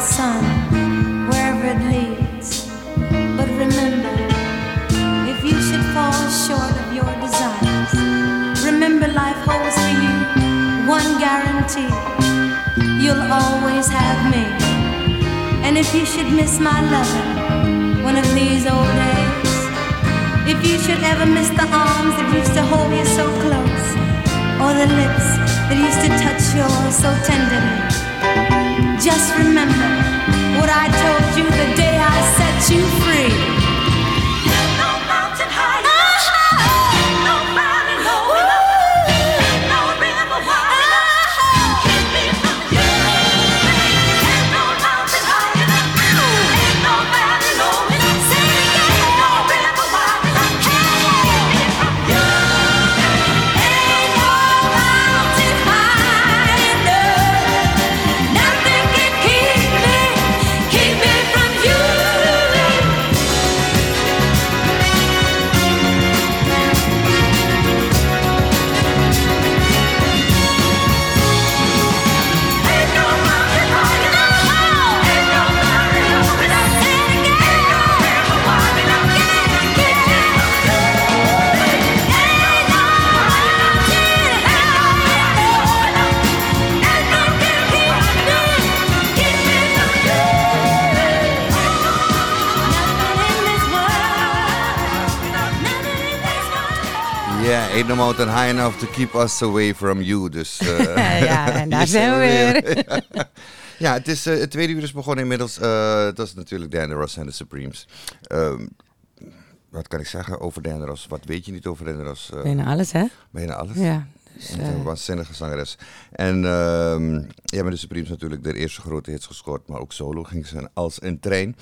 sun wherever it leads. But remember, if you should fall short of your desires, remember life holds for you one guarantee you'll always have me. And if you should miss my loving one of these old days, if you should ever miss the arms that used to hold you so close, or the lips that used to touch yours so tenderly, just remember what I told you the day I set you free. Ja, ain't no mountain high enough to keep us away from you. Dus, eh, ja, en daar zijn we weer. ja, het, is, eh, het tweede uur is begonnen inmiddels. eh, dat is natuurlijk Diana Ross en de Supremes. Ehm, wat kan ik zeggen over Diana Ross? Wat weet je niet over Diana Ross? Bijna alles, hè? bijna alles. Ja. Dus, Een waanzinnige zangeres. En ehm ja, met de Supremes natuurlijk de eerste grote hits gescoord, maar ook solo ging ze als een trein.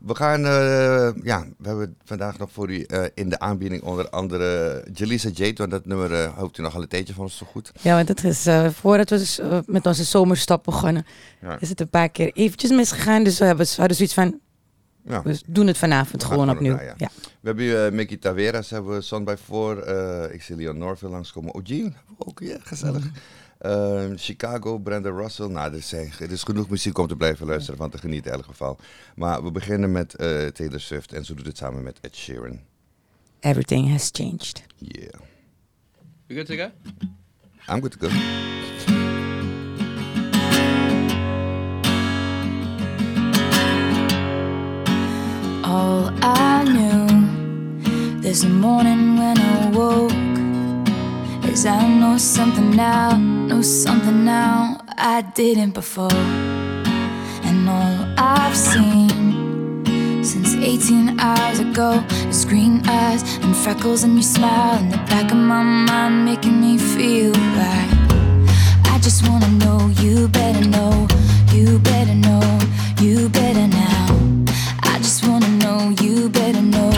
We gaan, eh, ja, we hebben vandaag nog voor u eh, in de aanbieding onder andere Jalisa Jade, want dat nummer eh, hoopt u nog al een tijdje van ons zo goed. ja, want het is voordat we dus, met onze zomerstap begonnen, Ja. is het een paar keer eventjes misgegaan. Dus we hebben, we hadden zoiets van, Ja. we doen het vanavond gewoon opnieuw. Ja. We hebben eh, Mickey Taveras, hebben we Son bij voor. eh, ik zie Leon Norville langskomen. We ook, ja, gezellig. Eh, Chicago, Brenda Russell. Nou, er, zijn, er is genoeg muziek om te blijven luisteren, van te genieten in elk geval. Maar we beginnen met eh, Taylor Swift en ze doet het samen met Ed Sheeran. Everything has changed. Yeah. You good to go? I'm good to go. All I knew this morning when I woke is I know something now, know something now I didn't before. And all I've seen since 18 hours ago is green eyes and freckles and your smile in the back of my mind making me feel right. I just wanna know you better know, you better know, you better now. I just wanna know you better know,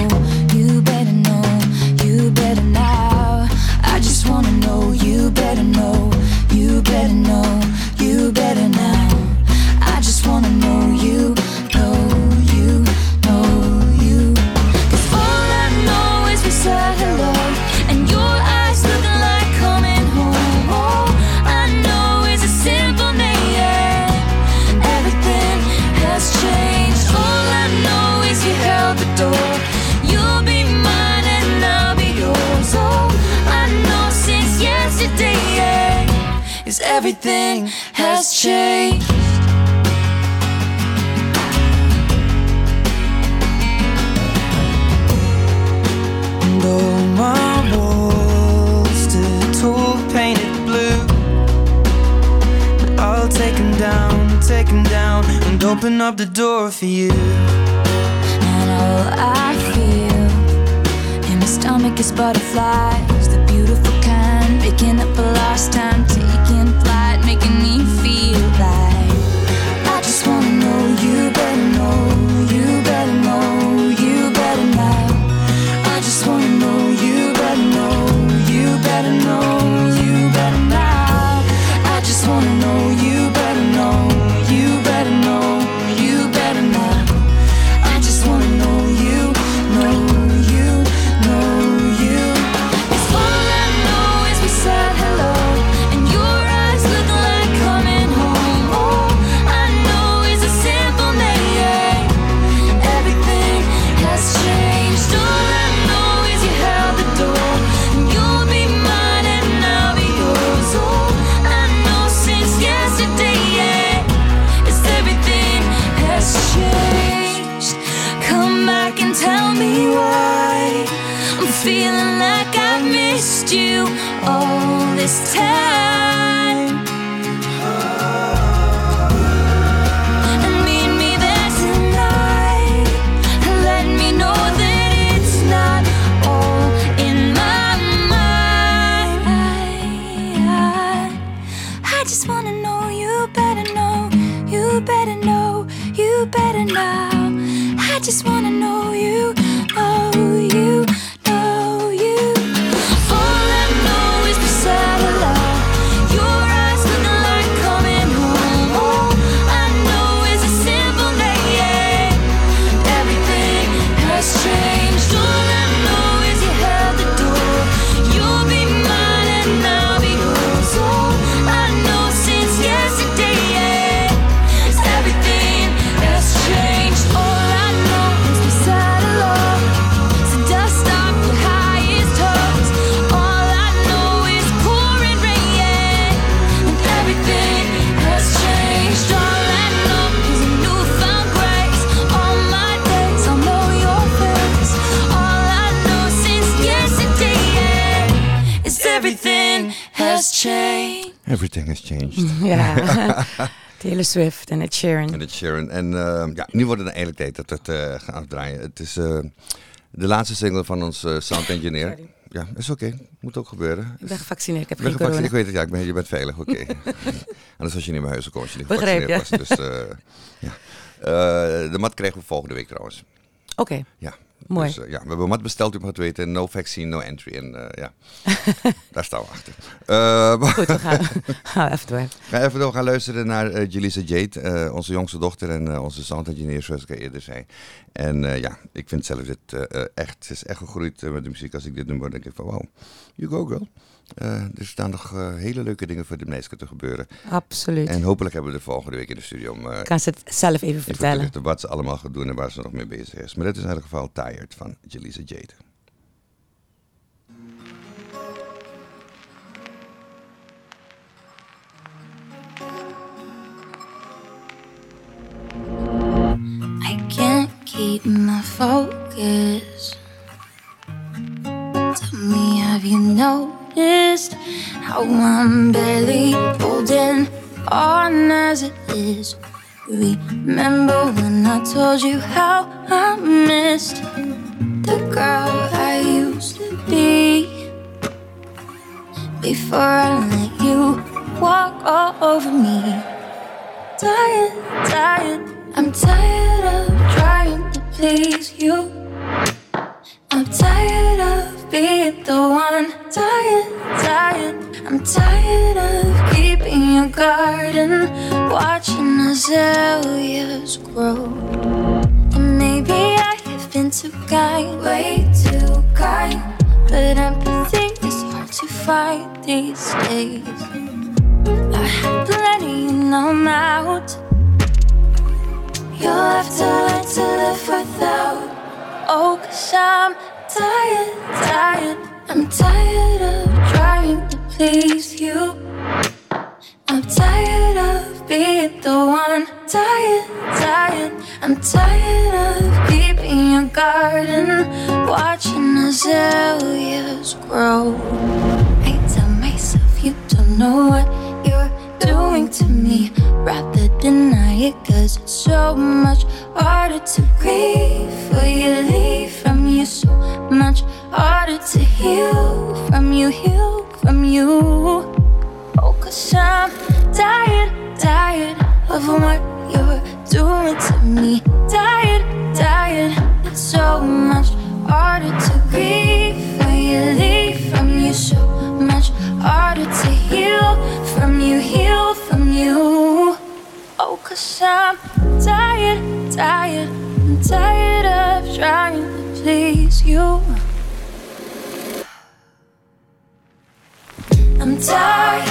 Taylor Swift en Ed Sheeran. En het Sharon. En eh, ja, nu wordt het eindelijk tijd dat het eh, gaan afdraaien. Het is eh, de laatste single van ons sound engineer. Sorry. Ja, is oké. Moet ook gebeuren. Ik ben gevaccineerd, ik heb ben geen corona. Ik weet het, ja, ik ben, je bent veilig, oké. Anders was je niet naar huis gekomen als je niet Begreep, gevaccineerd was. Dus, ja. De mat krijgen we volgende week trouwens. Oké, Ja. Mooi. Dus, eh, ja, we hebben mat besteld, u mag het weten. No vaccine, no entry. En eh, ja, daar staan we achter. Eh, goed, we gaan, even door. Ga even door gaan luisteren naar Jelisa Jade, onze jongste dochter en onze sound engineer, zoals ik al eerder zei. En ja, ik vind zelf dit echt, ze is echt gegroeid met de muziek. Als ik dit nummer denk ik van, wow, you go girl. Eh, er staan nog eh, hele leuke dingen voor de meisjes te gebeuren. Absoluut. En hopelijk hebben we er volgende week in de studio om eh, Ik kan ze het zelf even even te vertellen. wat ze allemaal gaat doen en waar ze nog mee bezig is. Maar dit is in elk geval Tired van Jelisa Jade. I can't keep my focus. Tell me, have you noticed how I'm barely holding on as it is? Remember when I told you how I missed the girl I used to be? Before I let you walk all over me tired, tired. I'm tired of trying to please you. I'm tired of being the one. Tired, tired. I'm tired of keeping your garden, watching azaleas grow. And maybe I have been too kind, way too kind. But empathy is hard to find these days. I had plenty and I'm out. You'll have to learn to live without. Oh, I'm tired, tired. I'm tired of trying to please you. I'm tired of being the one. Tired, tired, I'm tired of keeping your garden, watching azaleas grow. I tell myself you don't know what you're doing to me. Rather deny it, cause it's so much harder to grieve. For you leave from you, so much harder to heal from you, heal from you. Oh, cause I'm tired, tired of what you're doing to me. Tired, tired, it's so much harder to grieve when you leave from you. So much harder to heal from you, heal from you. Oh, cause I'm tired, tired, I'm tired of trying to please you. I'm tired.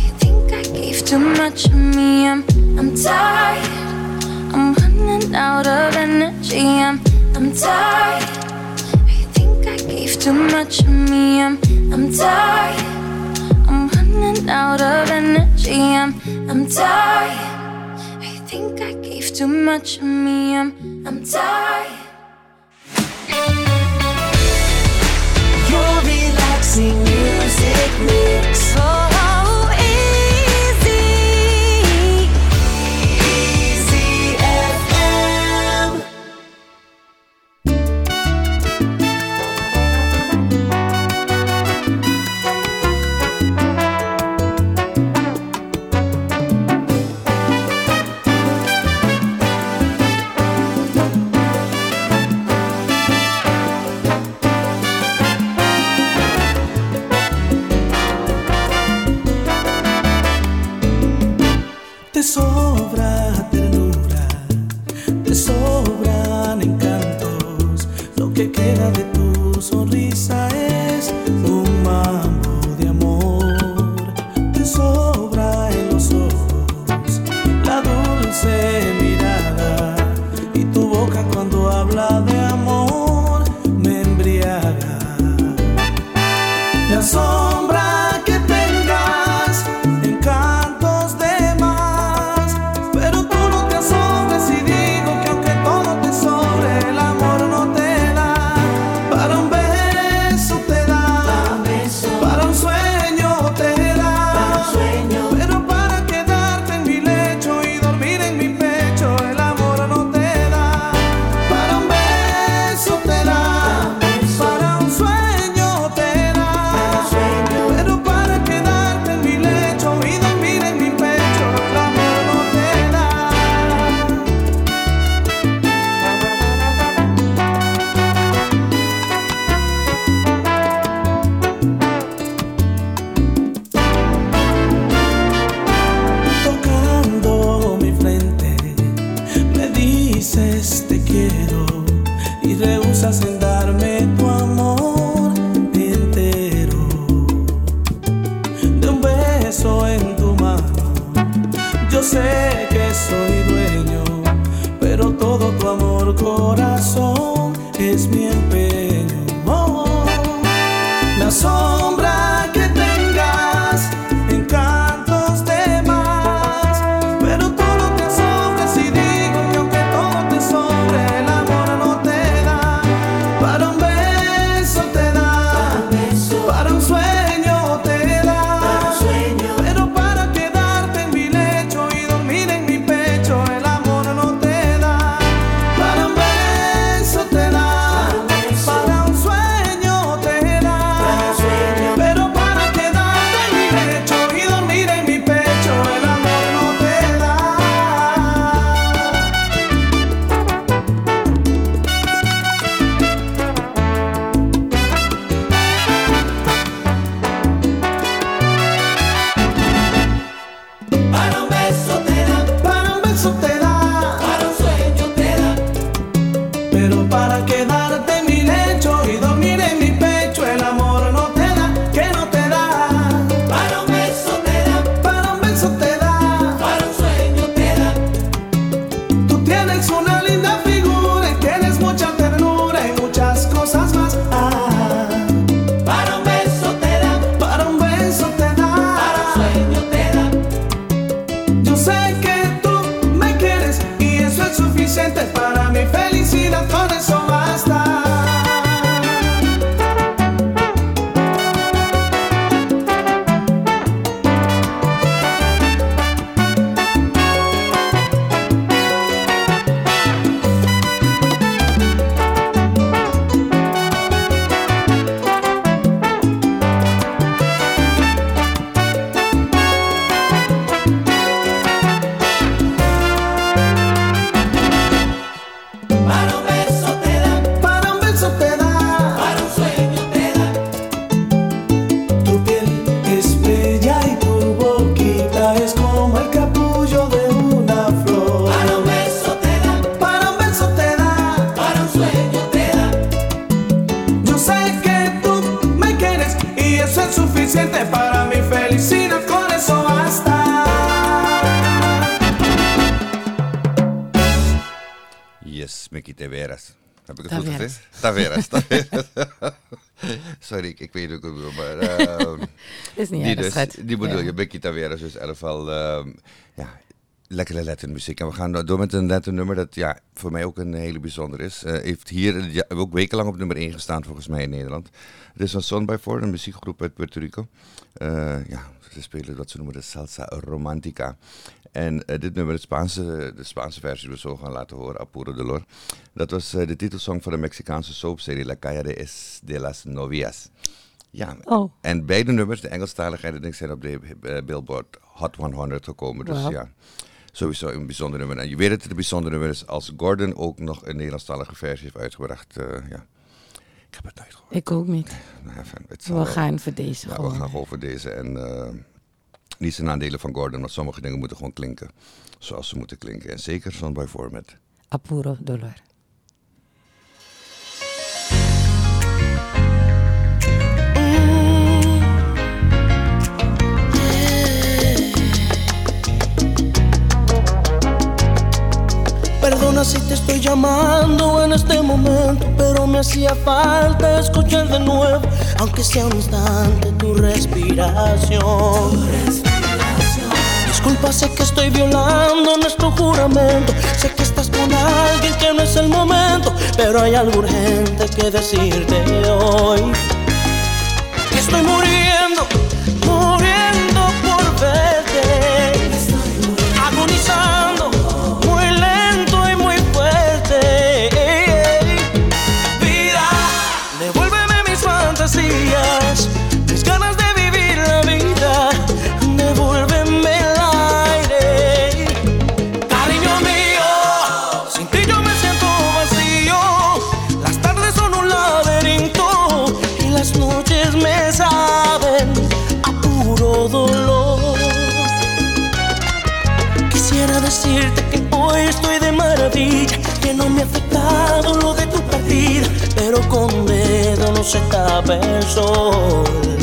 I think I gave too much of me. I'm, I'm tired. I'm running out of energy. I'm, I'm tired. I think I gave too much of me. I'm, I'm tired. I'm running out of energy. I'm, I'm tired. I think I gave too much of me. I'm, I'm tired. Your relaxing die, bedoel je, Mickey Taveras, dus geval... ehm, ja, lekkere Latin muziek. En we gaan door met een Latin nummer dat ja, voor mij ook een hele bijzonder is. Eh, heeft hier ja, ook wekenlang op nummer 1 gestaan volgens mij in Nederland. Het is van Son by Four, een muziekgroep uit Puerto Rico. Eh, ja, ze spelen wat ze noemen de salsa romantica. En eh, dit nummer, de Spaanse, de Spaanse versie we zo gaan laten horen, Apuro Dolor. Dat was eh, de titelsong van de Mexicaanse soapserie La Calle de, es de las Novias. Ja, Oh. en beide nummers, de Engelstalige en de Ding, zijn op de eh, Billboard Hot 100 gekomen. Dus ja, sowieso een bijzonder nummer. En je weet dat het een bijzonder nummer is als Gordon ook nog een Nederlandstalige versie heeft uitgebracht. eh, ja. Ik heb het nooit gehoord. Ik ook niet. Nou, We wel. gaan voor deze we gaan gewoon voor deze. En eh niet zijn nadelen van Gordon, want sommige dingen moeten gewoon klinken zoals ze moeten klinken. En zeker zo'n bij voor met Apuro dolor. Si te estoy llamando en este momento, pero me hacía falta escuchar de nuevo, aunque sea un instante, tu respiración. Disculpa, sé que estoy violando nuestro juramento, sé que estás con alguien que no es el momento, pero hay algo urgente que decirte hoy. Estoy muriendo no me ha afectado lo de tu partida, pero con dedo no se tapa el sol.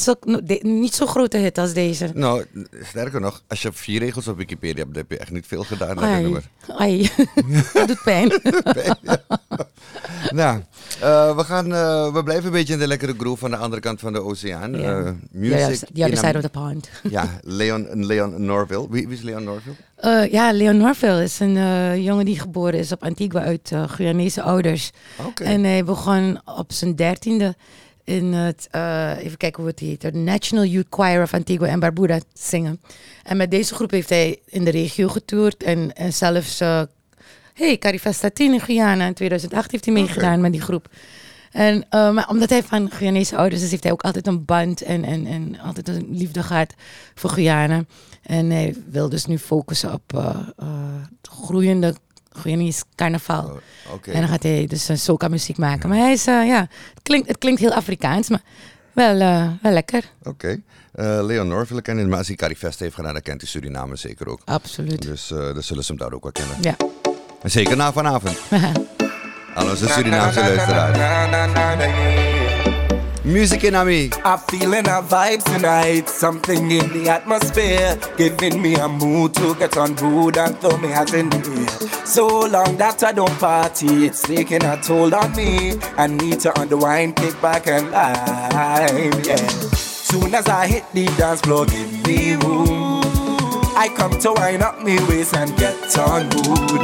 Zo, niet zo'n grote hit als deze. Nou, sterker nog, als je vier regels op Wikipedia hebt, dan heb je echt niet veel gedaan. Lekker Ai, nummer. ai. dat doet pijn. Nou, eh, we, gaan, eh, we blijven een beetje in de lekkere groove van de andere kant van de oceaan. Ja. Eh, music the other side of the pond. Ja, Leon, Leon Norville. Wie, wie is Leon Norville? Eh, ja, Leon Norville is een jongen die geboren is op Antigua uit Guyanese ouders. Oké. En hij begon op zijn dertiende in het, eh, even kijken hoe het heet, de National Youth Choir of Antigua en Barbuda zingen. En met deze groep heeft hij in de regio getoerd en, en zelfs, eh hey, Carifesta 10 in Guyana in 2008 heeft hij meegedaan met die groep. En, eh, maar omdat hij van Guyanese ouders is, heeft hij ook altijd een band en, en, en altijd een liefde gehad voor Guyana. En hij wil dus nu focussen op eh, eh, het groeiende Guyanese carnaval. Oh, Oké. En dan gaat hij dus een soca muziek maken. Maar hij is, eh, ja, het klinkt, het klinkt heel Afrikaans, maar wel, eh, wel lekker. Oké. Eh, Leon Norville kennen, maar als hij Carifest heeft gedaan, dan kent hij Suriname zeker ook. Absoluut. Dus eh dan zullen ze hem daar ook wel kennen. Ja. En zeker na vanavond. Aan onze Surinaamse luisteraars. Music in Ami. I'm feeling a vibe tonight, something in the atmosphere, giving me a mood to get on board and throw me hands in the air. So long that I don't party, it's taking a toll on me. I need to unwind, kick back and live, yeah. Soon as I hit the dance floor, give me room. I come to wind up me waist and get on mood.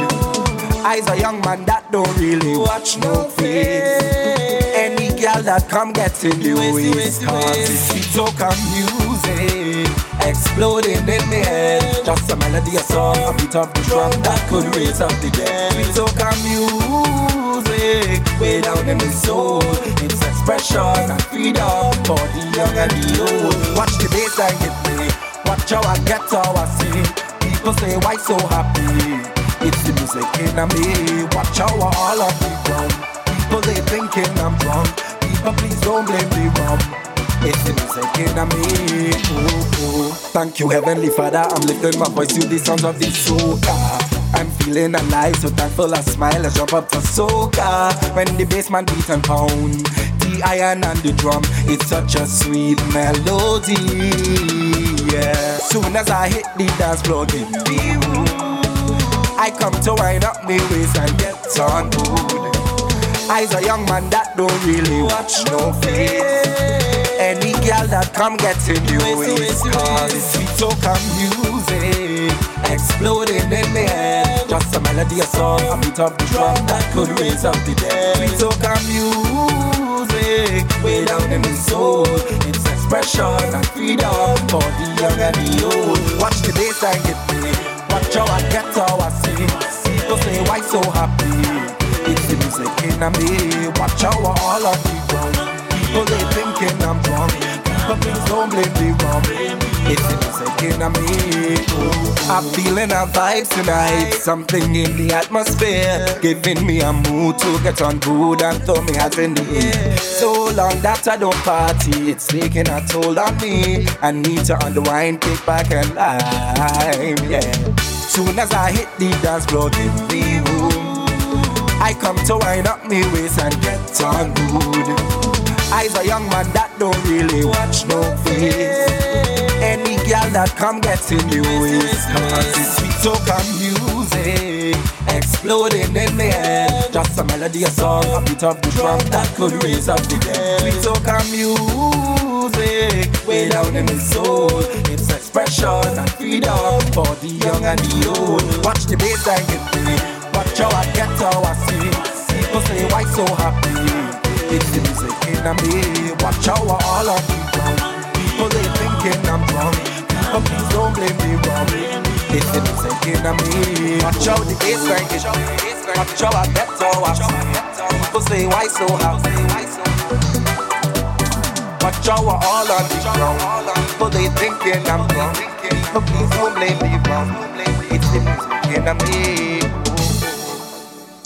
I's a young man that don't really watch no face. Girl that come get in the waist, cause it's sweet soca music exploding in me head. Just a melody, a song, a beat of the drum that could raise up the dead. Sweet soca music way down in the soul. It's expression and freedom for the young and the old. Watch the bass and get me. Watch how I get how I see People say why so happy. It's the music in me. Watch how I all of the ground. People they thinking I'm drunk. People please don't blame me wrong. It's the music in me. Ooh, ooh. Thank you, Heavenly Father. I'm lifting my voice to the sounds of the soca. I'm feeling alive, so thankful I smile. I jump up for soca. When the bassman beat and pound, the iron and the drum, it's such a sweet melody. Yeah. Soon as I hit the dance floor, me room. I come to wind up my waist and get on board. I's a young man that don't really watch no face. Any girl that come get in you waist, cause it's sweet soca music exploding in the head. Just a melody, a song, a beat of the drum that could raise up the dead. Sweet soca music way down in the soul. It's expression and freedom for the young and the old. Watch the bass and get me. Watch how I get how I sing. People say why so happy. It's the music in me. Watch how I all on the ground. People they thinking I'm drunk. But please don't blame me wrong. It's the music in me. I'm feeling a vibe tonight. Something in the atmosphere. Giving me a mood to get on board and throw me hands in the air. So long that I don't party. It's taking a toll on me. I need to unwind, kick back and live. Yeah. Soon as I hit the dance floor, give me room. I come to wind up me waist and get on good. I's a young man that don't really watch no face. Any girl that come gets in the waist, cause it's sweet soca music exploding in the head. Just a melody, a song, a beat of the drum that could raise up the dead. Sweet soca music way down in the soul. It's expression and freedom for the young and the old. Watch the bass and get me. How I get how I sing. People say why so happy. It's the music in me. Watch how all on the ground. People they thinking I'm drunk. But please don't blame me wrong. It's the music in me. Watch how the bass line is. Watch how I get how I sing. People say why so happy. Watch I all on the ground. People they thinking I'm drunk. But please don't blame me wrong. It's the music in me.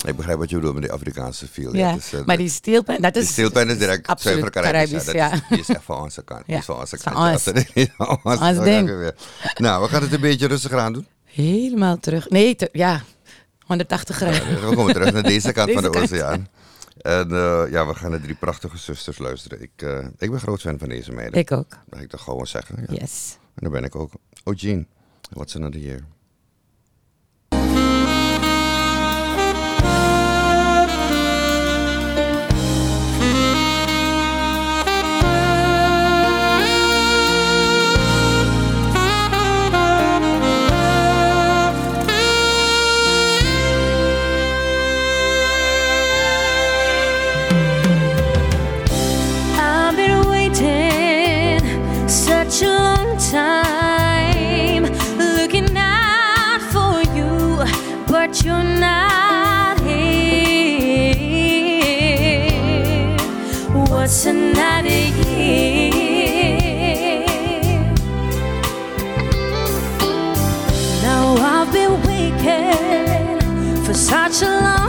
Ik begrijp wat je bedoelt met die Afrikaanse feel. Ja, eh, maar die steelpen, dat is... Die steelpen is direct zuiver Caribisch. Caribisch, ja. Dat ja. is, die is echt van onze kant. Die Ja, is van onze van kant. Ja, ons. dat is niet van ons. Ding. weer. Nou, we gaan het een beetje rustiger aan doen. Helemaal terug. Nee, te- ja, 180 graden. We komen terug naar deze kant van de oceaan. En eh, ja, we gaan naar drie prachtige zusters luisteren. Ik, eh, ik ben groot fan van deze meiden. Ik ook. Mag ik dat gewoon zeggen? Ja. Yes. En daar ben ik ook. Oh, Jean, what's another year? Another year? Now I've been waiting for such a long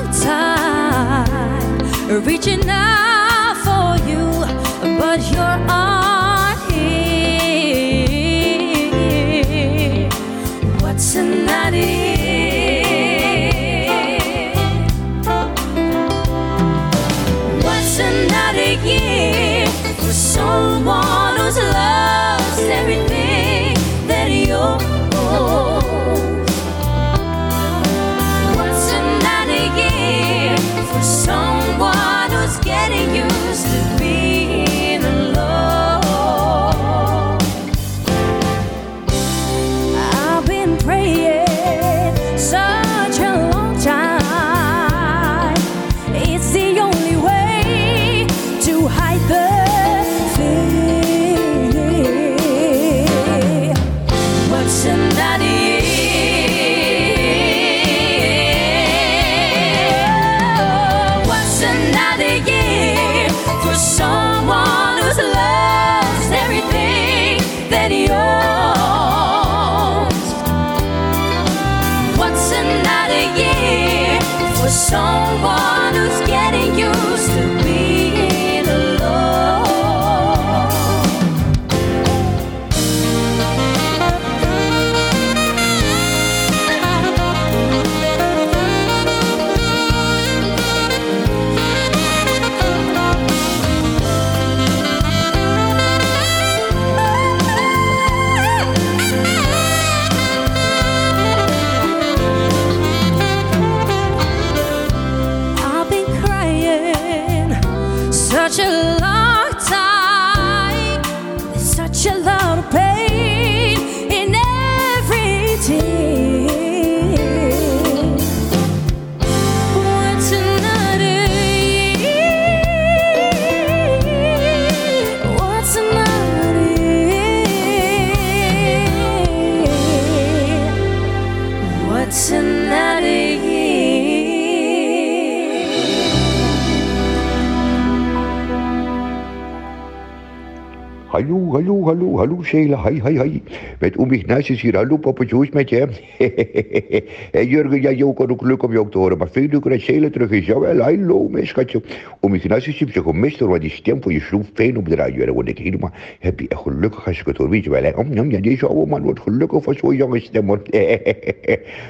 Hallo, hallo, Sheila, hi, hi, hi. Met Oom Ignatius hier, hallo papa, hoe is met je? hey, Jurgen, ja, jou kan ook leuk om jou te horen, maar veel leuker dat Sheila terug is. Jawel, hallo, mijn schatje. Oom Ignatius heeft je gemist hoor, want die stem van je sloeg fijn op de radio. Dan word ik helemaal happy en gelukkig als ik het hoor. Weet je wel? Om, om, ja, deze oude man wordt gelukkig van zo'n jonge stem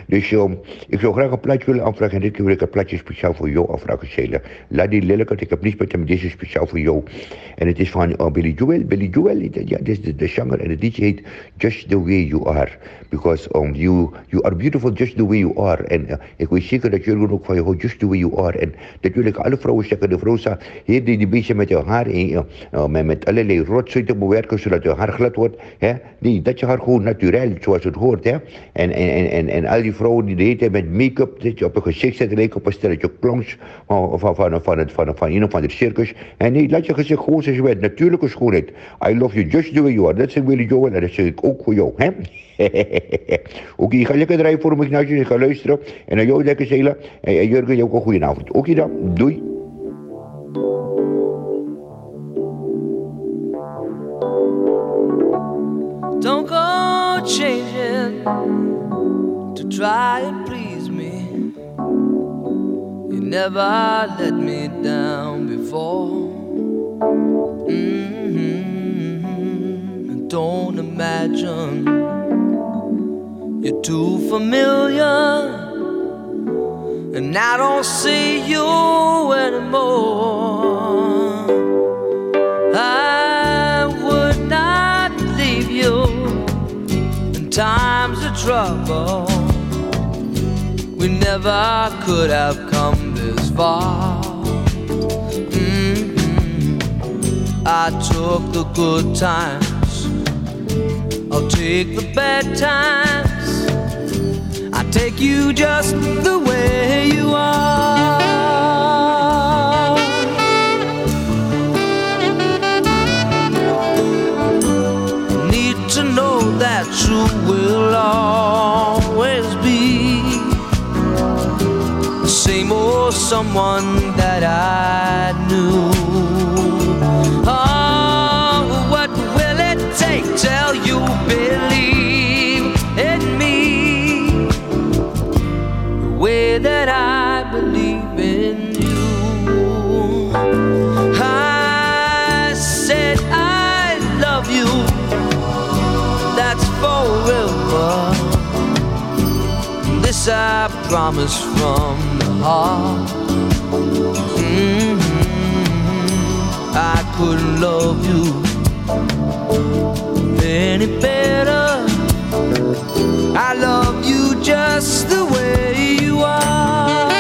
dus um, ik zou graag een plaatje willen aanvragen en dit keer wil ik een plaatje speciaal voor jou aanvragen, Sheila. Laat die ik heb niets met hem, deze is speciaal voor jou. En het is van uh, Billy Joel, Billy Joel, ja, dit is de, de zanger en de DJ heet Just The Way You Are. Because um, you, you are beautiful just the way you are. En uh, ik weet zeker dat jullie ook van je houdt just the way you are. En ik alle vrouwen zeggen, de vrouw staat hier die, die bezig met je haar en uh, uh, met, met allerlei rotzooi te bewerken zodat je haar glad wordt. Hè? Nee, dat je haar gewoon natuurlijk zoals het hoort. Hè? En, en, en, en, en al die vrouwen die de hele tijd met make-up dat je op je gezicht zet lijken op een stelletje klons van, van, van, van, het, van, van een of ander circus. En nee, laat je gezicht gewoon zoals je. Natuurlijke schoonheid. I love you just you are. Dat zegt Willy Joel en dat zeg ik ook voor jou. Hè? Oké, ik ga lekker draaien voor me, Ignatius. Ik ga luisteren. En aan jou lekker Sheila. En, en Jurgen, jou ook een goede avond. Oké dan, doei. Don't go changing to try and please me. You never let me down before. Mhm. Don't imagine you're too familiar. And I don't see you anymore. I would not leave you in times of trouble. We never could have come this far. Mhm. I took the good times, I'll take the bad times. I take you just the way you are. Need to know that you will always be the same old someone that I knew. That I believe in you. I said I love you. That's forever. This I promise from the heart. Mhm. I couldn't love you any better. I love you just the way you are.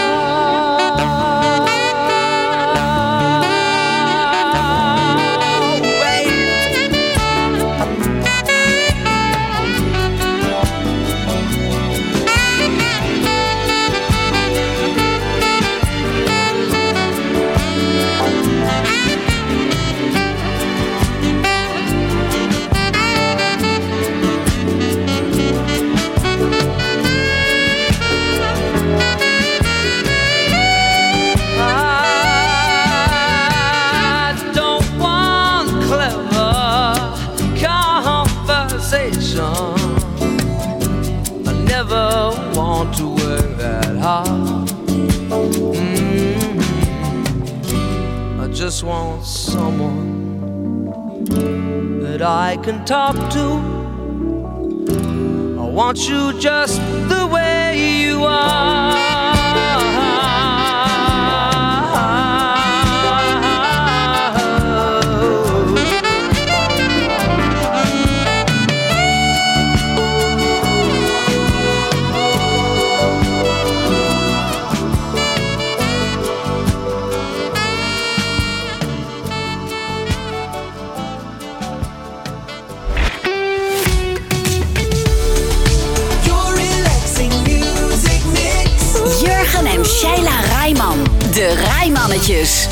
That I can talk to. I want you just the way you are. Sheila Rijman. De Rijmannetjes.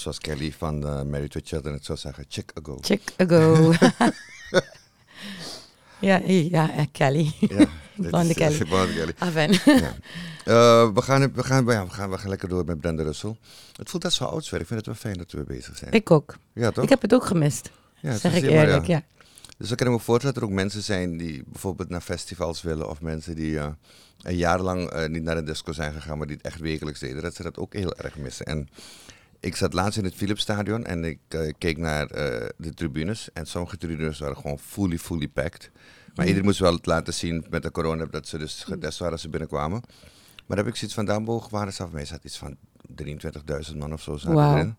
Of zoals Kelly van uh, Married with Children het zou zeggen, chick ago. Chick ago. ja, ja, ja, Kelly. Ja, Blonde is- Kelly. Blonde Kelly. Aven. Ja. Eh, we, gaan, we, gaan, ja, we, gaan, we gaan lekker door met Brenda Russell. Het voelt als zo oudswerk. Ik vind het wel fijn dat we bezig zijn. Ik ook. Ja, toch? Ik heb het ook gemist. Ja, zeg ik maar, eerlijk, ja. Dus dan kan ik me voorstellen dat er ook mensen zijn die bijvoorbeeld naar festivals willen. Of mensen die eh, een jaar lang eh, niet naar een disco zijn gegaan, maar die het echt wekelijks deden. Dat ze dat ook heel erg missen. En ik zat laatst in het Philipsstadion en ik eh, keek naar eh, de tribunes. En sommige tribunes waren gewoon fully, fully packed. Maar iedereen moest wel het laten zien met de corona dat ze dus getest waren als ze binnenkwamen. Maar dan heb ik zoiets van, daarboven waren ze af. Zat iets van 23.000 man of zo zaten erin.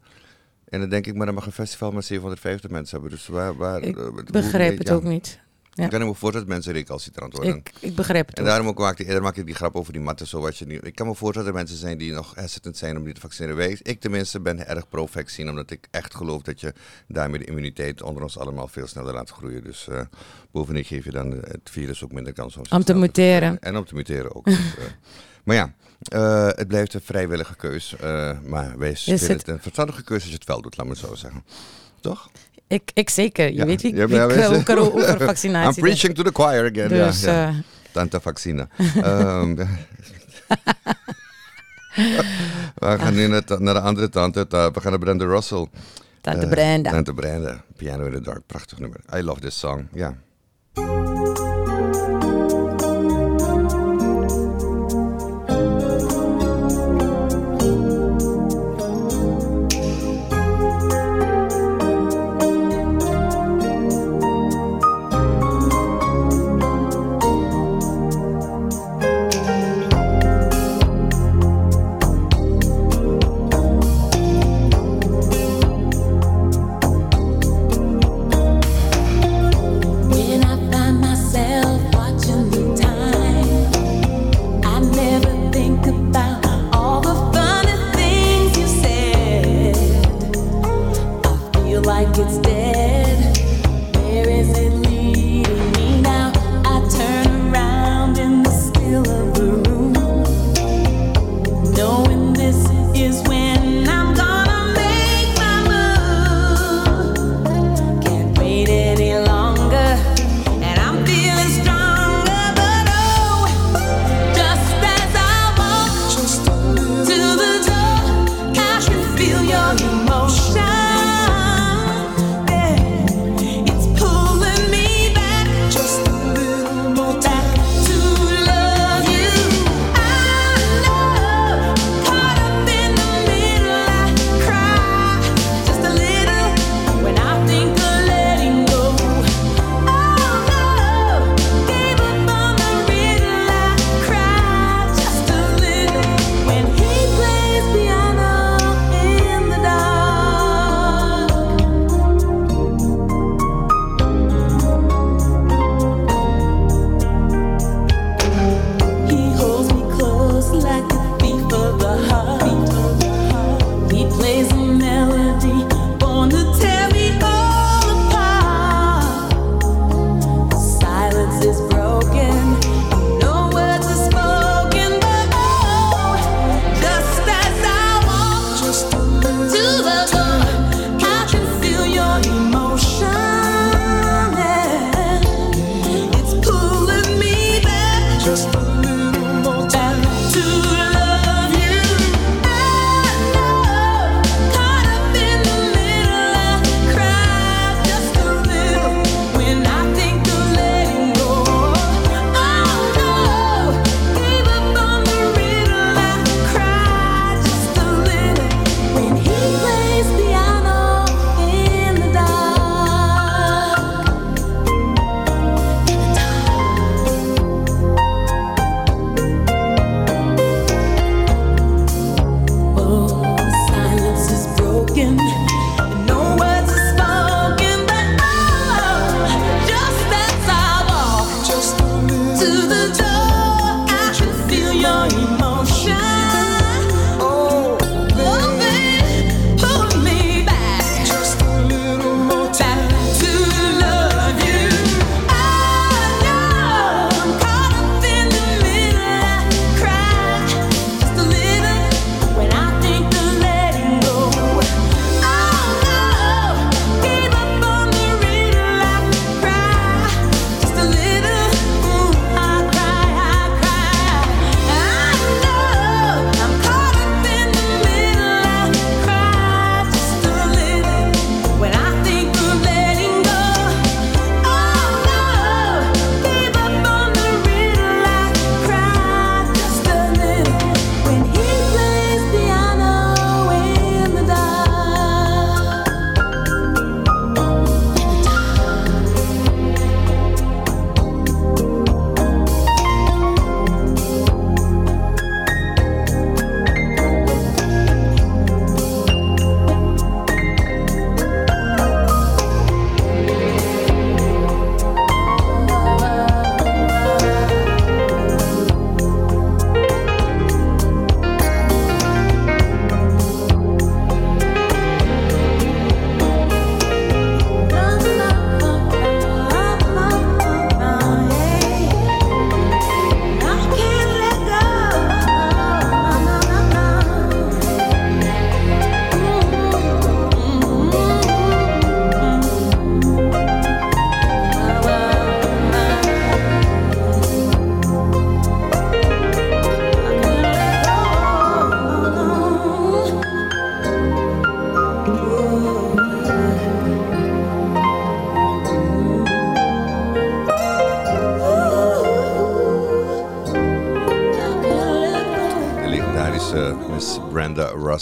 En dan denk ik, maar dan mag een festival maar 750 mensen hebben. Dus waar... waar Ik eh, begrijp het ja. ook niet. Ja. Ik kan me voorstellen dat mensen recalcitrant worden. Ik, ik begrijp het en ook. daarom ook maak ik, eerder ik die grap over die matten. Zo wat je niet, ik kan me voorstellen dat er mensen zijn die nog hesitant zijn om niet te vaccineren. Wij, ik tenminste ben erg pro-vaccin, omdat ik echt geloof dat je daarmee de immuniteit onder ons allemaal veel sneller laat groeien. Dus eh bovendien geef je dan het virus ook minder kans om Om te muteren. En om te muteren ook. Dus, eh, maar ja, eh, het blijft een vrijwillige keus. eh, maar wij vinden het- een verstandige keuze als je het wel doet, laat me het zo zeggen. Toch? Ik, ik zeker. Je Ja. weet Ja, ik eh, zijn- ook er over vaccinatie I'm preaching to the choir again. Dus, ja, ja. eh, Tante vaccine. Ehm, we gaan nu naar, naar de andere tante. Ta- We gaan naar Brenda Russell. Tante Eh, Brenda. Tante Brenda. Piano in the Dark. Prachtig nummer. I love this song. Ja.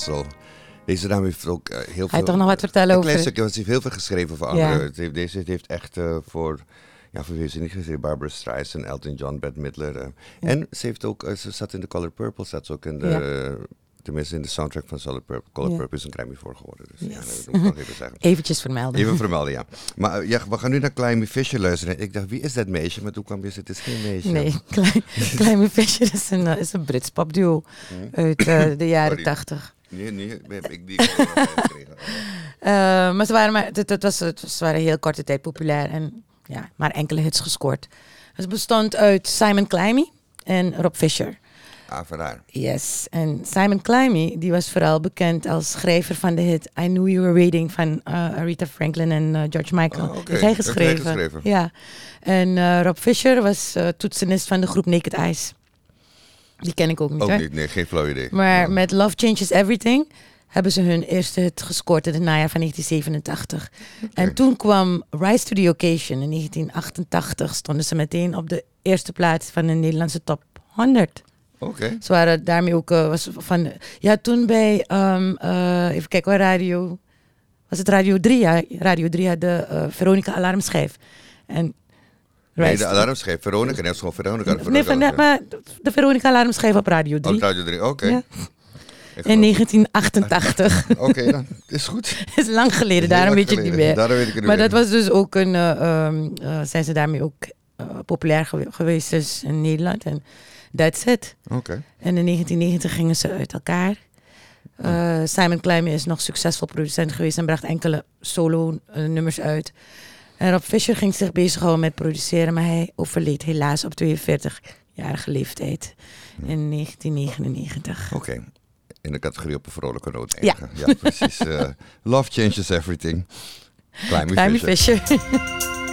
Russell. Deze dame heeft ook eh, heel veel... Hij toch nog wat vertellen Een over- klein stukje, want ze heeft heel veel geschreven voor anderen. Heeft- Deze heeft echt eh, voor... Ja, voor wie heeft ze niet geschreven? Barbara Streisand, Elton John, Bette Midler. eh. En ze heeft ook... eh, ze zat in de Color Purple, zat ze ook in de... Ja. tenminste in de soundtrack van Color Purple. Color. Purple is een Grammy voor geworden. Dus ja, dat moet ik nog even zeggen. Eventjes vermelden. Even vermelden, ja. Maar ja, we gaan nu naar Climby Fisher luisteren. Ik dacht, wie is dat meisje? Maar toen kwam je, het is geen meisje. Nee, Klein, Klein Fisher is een, is een Brits popduo uit eh, de jaren tachtig. Nee, nee, heb ik die gekregen. Eh, maar ze waren, maar het, het was, het, ze waren heel korte tijd populair en ja, maar enkele hits gescoord. Het bestond uit Simon Climby en Rob Fisher. Ah, voor haar. Yes, en Simon Climby die was vooral bekend als schrijver van de hit I Knew You Were Waiting van eh, Aretha Franklin en eh, George Michael. Oké. Heeft hij Heeft hij geschreven. geschreven. Ja, en Rob Fisher was toetsenist van de groep Naked Eyes. Die ken ik ook niet. Ook hè? niet, nee, geen flauw idee. Maar met Love Changes Everything hebben ze hun eerste hit gescoord in het najaar van 1987. En toen kwam Rise to the Occasion in 1988. Stonden ze meteen op de eerste plaats van de Nederlandse top 100. Oké. Ze waren daarmee ook eh, was van. Ja, toen bij. ehm, eh, even kijken hoor, radio. Was het Radio 3? Ja, Radio 3 had de eh, Veronica Alarmschijf. En. Nee, de alarmschijf. Veronica, is gewoon Veronica. Veronica Nee, maar de Veronica Alarmschijf op Radio 3. Oh, Radio 3, oké. Ja. In 1988. Oké, dan is goed. is lang geleden, daarom lang weet je het niet meer. Daarom weet ik het niet maar dat was dus ook een, eh, ehm, eh, zijn ze daarmee ook eh, populair gewe- geweest dus in Nederland. En that's it. Oké. En in 1990 gingen ze uit elkaar. Simon Climby is nog succesvol producent geweest en bracht enkele solo eh, nummers uit. En Rob Fisher ging zich bezighouden met produceren, maar hij overleed helaas op 42-jarige leeftijd in 1999. Oké. In de categorie op een vrolijke noot Ja. Ja, precies. eh, love changes everything. Climby Fisher.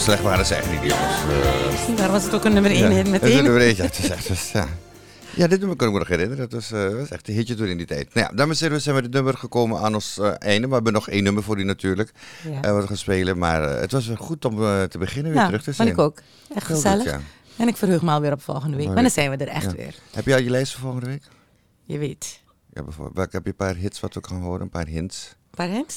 slecht waren ze echt niet, jongens. Eh, Daar was het ook een nummer 1 ja, hit een nummer één, ja, het is echt, ja. Ja, dit nummer kan ik me nog herinneren. Dat was, eh, was echt een hitje toen in die tijd. Nou ja, dames en heren, we zijn met het nummer gekomen aan ons eh, einde. Maar we hebben nog één nummer voor u natuurlijk. Ja. wat we gaan spelen. Maar het was goed om te beginnen weer Ja, terug te zijn. ik ook. Echt Heel gezellig. ja. En ik verheug me alweer op volgende week. Maar dan zijn we er echt Ja. weer. Heb je al je lijst voor volgende week? Je weet. Ja, bijvoorbeeld. Welke heb je een paar hits wat we gaan horen? Een paar hints?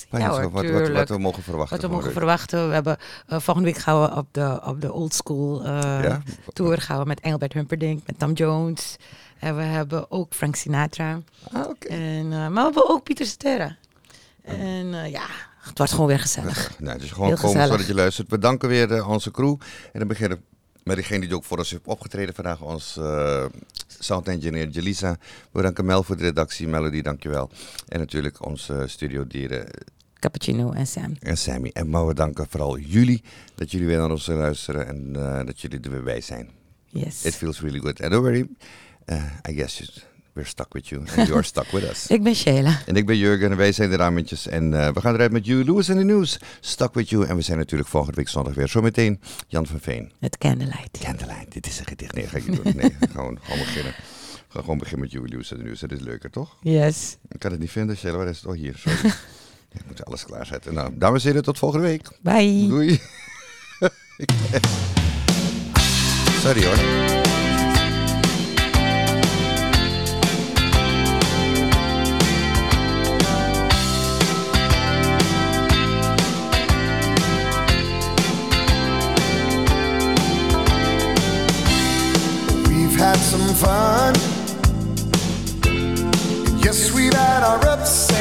Paar Ja hoor, wat, wat, we mogen verwachten. Wat we mogen verwachten. We hebben, eh, volgende week gaan we op de, op de old school eh, Ja? tour. Gaan we met Engelbert Humperdinck, met Tom Jones. En we hebben ook Frank Sinatra. Ah, oké. En, eh, maar we hebben ook Pieter Cetera. En eh, ja, het wordt gewoon weer gezellig. Nou, dus gewoon Heel komen gezellig. zodat je luistert. We danken weer onze crew. En dan beginnen met degene die ook voor ons heeft opgetreden vandaag. Ons sound engineer Jelisa. We danken Mel voor de redactie. Melody, dankjewel. En natuurlijk onze studiodieren Cappuccino en Sam. en Sammy. En maar we danken vooral jullie dat jullie weer naar ons luisteren. En eh, dat jullie er weer bij zijn. Yes. It feels really good. And don't worry, uh, I guess you- we're stuck with you. And you are stuck with us. Ik ben Sheila. En ik ben Jurgen en wij zijn de Ramentjes. En eh, we gaan eruit met Huey Lewis in de nieuws. Stuck with you. En we zijn natuurlijk volgende week zondag weer. Zometeen Jan van Veen. Het Candlelight. Candlelight. Dit is een gedicht. Nee, ga ik niet doen. Nee, gewoon, gewoon beginnen. We gaan gewoon beginnen met Huey Lewis in de nieuws. Dat is leuker, toch? Yes. Ik kan het niet vinden. Sheila, waar is het? Oh, hier. Sorry. ik moet alles klaarzetten. Nou, dames en heren, tot volgende week. Bye. Doei. Sorry hoor. Had some fun. Yes, we've had our ups